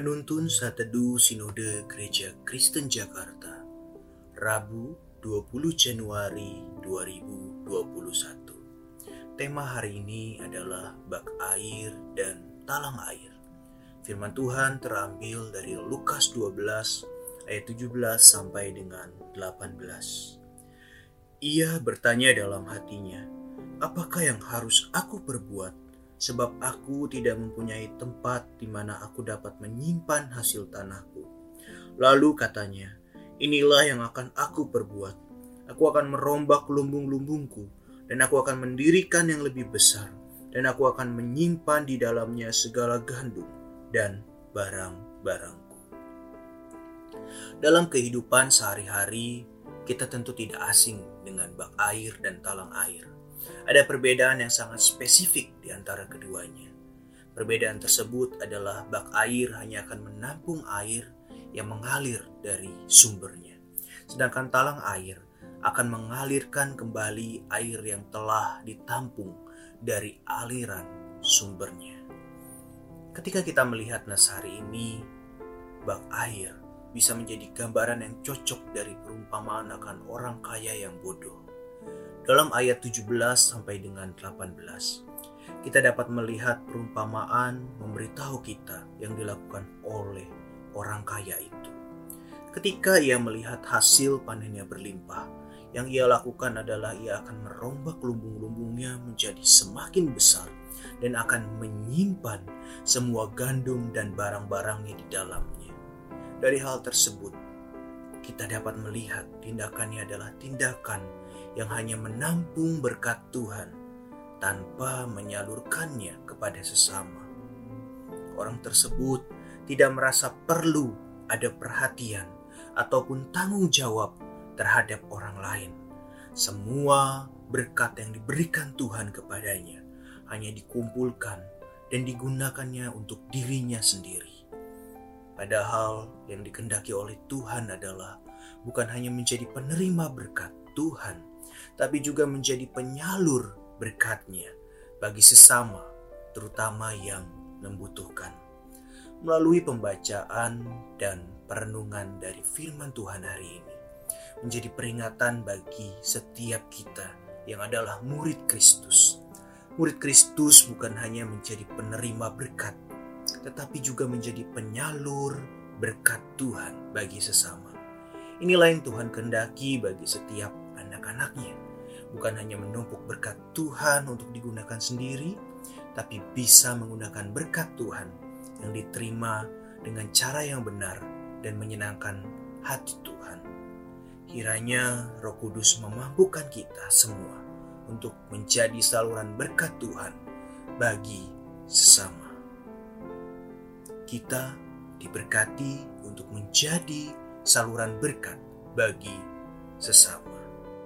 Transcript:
Penuntun Saat Teduh Sinode Gereja Kristen Jakarta Rabu 20 Januari 2021 Tema hari ini adalah bak air dan talang air. Firman Tuhan terambil dari Lukas 12 ayat 17 sampai dengan 18 Ia bertanya dalam hatinya, apakah yang harus aku perbuat sebab aku tidak mempunyai tempat di mana aku dapat menyimpan hasil tanahku. Lalu katanya, inilah yang akan aku perbuat. Aku akan merombak lumbung-lumbungku, dan aku akan mendirikan yang lebih besar, dan aku akan menyimpan di dalamnya segala gandum dan barang-barangku. Dalam kehidupan sehari-hari, kita tentu tidak asing dengan bak air dan talang air ada perbedaan yang sangat spesifik di antara keduanya. Perbedaan tersebut adalah bak air hanya akan menampung air yang mengalir dari sumbernya. Sedangkan talang air akan mengalirkan kembali air yang telah ditampung dari aliran sumbernya. Ketika kita melihat nas hari ini, bak air bisa menjadi gambaran yang cocok dari perumpamaan akan orang kaya yang bodoh dalam ayat 17 sampai dengan 18, kita dapat melihat perumpamaan memberitahu kita yang dilakukan oleh orang kaya itu. Ketika ia melihat hasil panennya berlimpah, yang ia lakukan adalah ia akan merombak lumbung-lumbungnya menjadi semakin besar dan akan menyimpan semua gandum dan barang-barangnya di dalamnya. Dari hal tersebut, kita dapat melihat tindakannya adalah tindakan yang hanya menampung berkat Tuhan tanpa menyalurkannya kepada sesama. Orang tersebut tidak merasa perlu ada perhatian ataupun tanggung jawab terhadap orang lain. Semua berkat yang diberikan Tuhan kepadanya hanya dikumpulkan dan digunakannya untuk dirinya sendiri. Padahal yang dikendaki oleh Tuhan adalah bukan hanya menjadi penerima berkat Tuhan, tapi juga menjadi penyalur berkatnya bagi sesama, terutama yang membutuhkan. Melalui pembacaan dan perenungan dari firman Tuhan hari ini, menjadi peringatan bagi setiap kita yang adalah murid Kristus. Murid Kristus bukan hanya menjadi penerima berkat, tetapi juga menjadi penyalur berkat Tuhan bagi sesama. Inilah yang Tuhan kendaki bagi setiap anak-anaknya. Bukan hanya menumpuk berkat Tuhan untuk digunakan sendiri, tapi bisa menggunakan berkat Tuhan yang diterima dengan cara yang benar dan menyenangkan hati Tuhan. Kiranya Roh Kudus memampukan kita semua untuk menjadi saluran berkat Tuhan bagi sesama. Kita diberkati untuk menjadi saluran berkat bagi sesama.